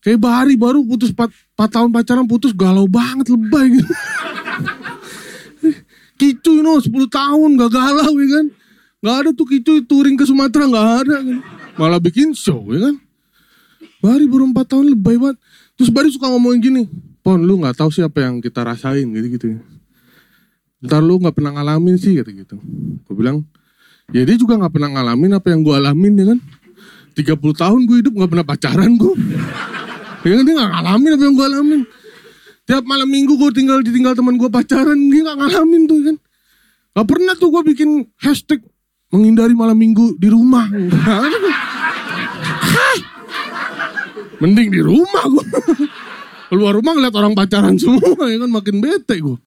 Kayak Bari baru putus 4, 4 tahun pacaran putus galau banget lebay gitu. Kicu know, 10 tahun gak galau ya kan. Gak ada tuh Kicu touring ke Sumatera gak ada kan. Malah bikin show ya kan. Bari baru 4 tahun lebay banget. Terus Bari suka ngomongin gini. Pon lu gak tahu sih apa yang kita rasain gitu-gitu. Ntar lu gak pernah ngalamin sih gitu gitu. Gue bilang ya dia juga gak pernah ngalamin apa yang gue alamin ya kan. 30 tahun gue hidup gak pernah pacaran gue. Ya dia gak ngalamin apa yang gue alamin. Tiap malam minggu gue tinggal ditinggal teman gue pacaran, dia gak ngalamin tuh kan. Gak pernah tuh gue bikin hashtag menghindari malam minggu di rumah. Mending di rumah gue. Keluar rumah ngeliat orang pacaran semua ya kan makin bete gue.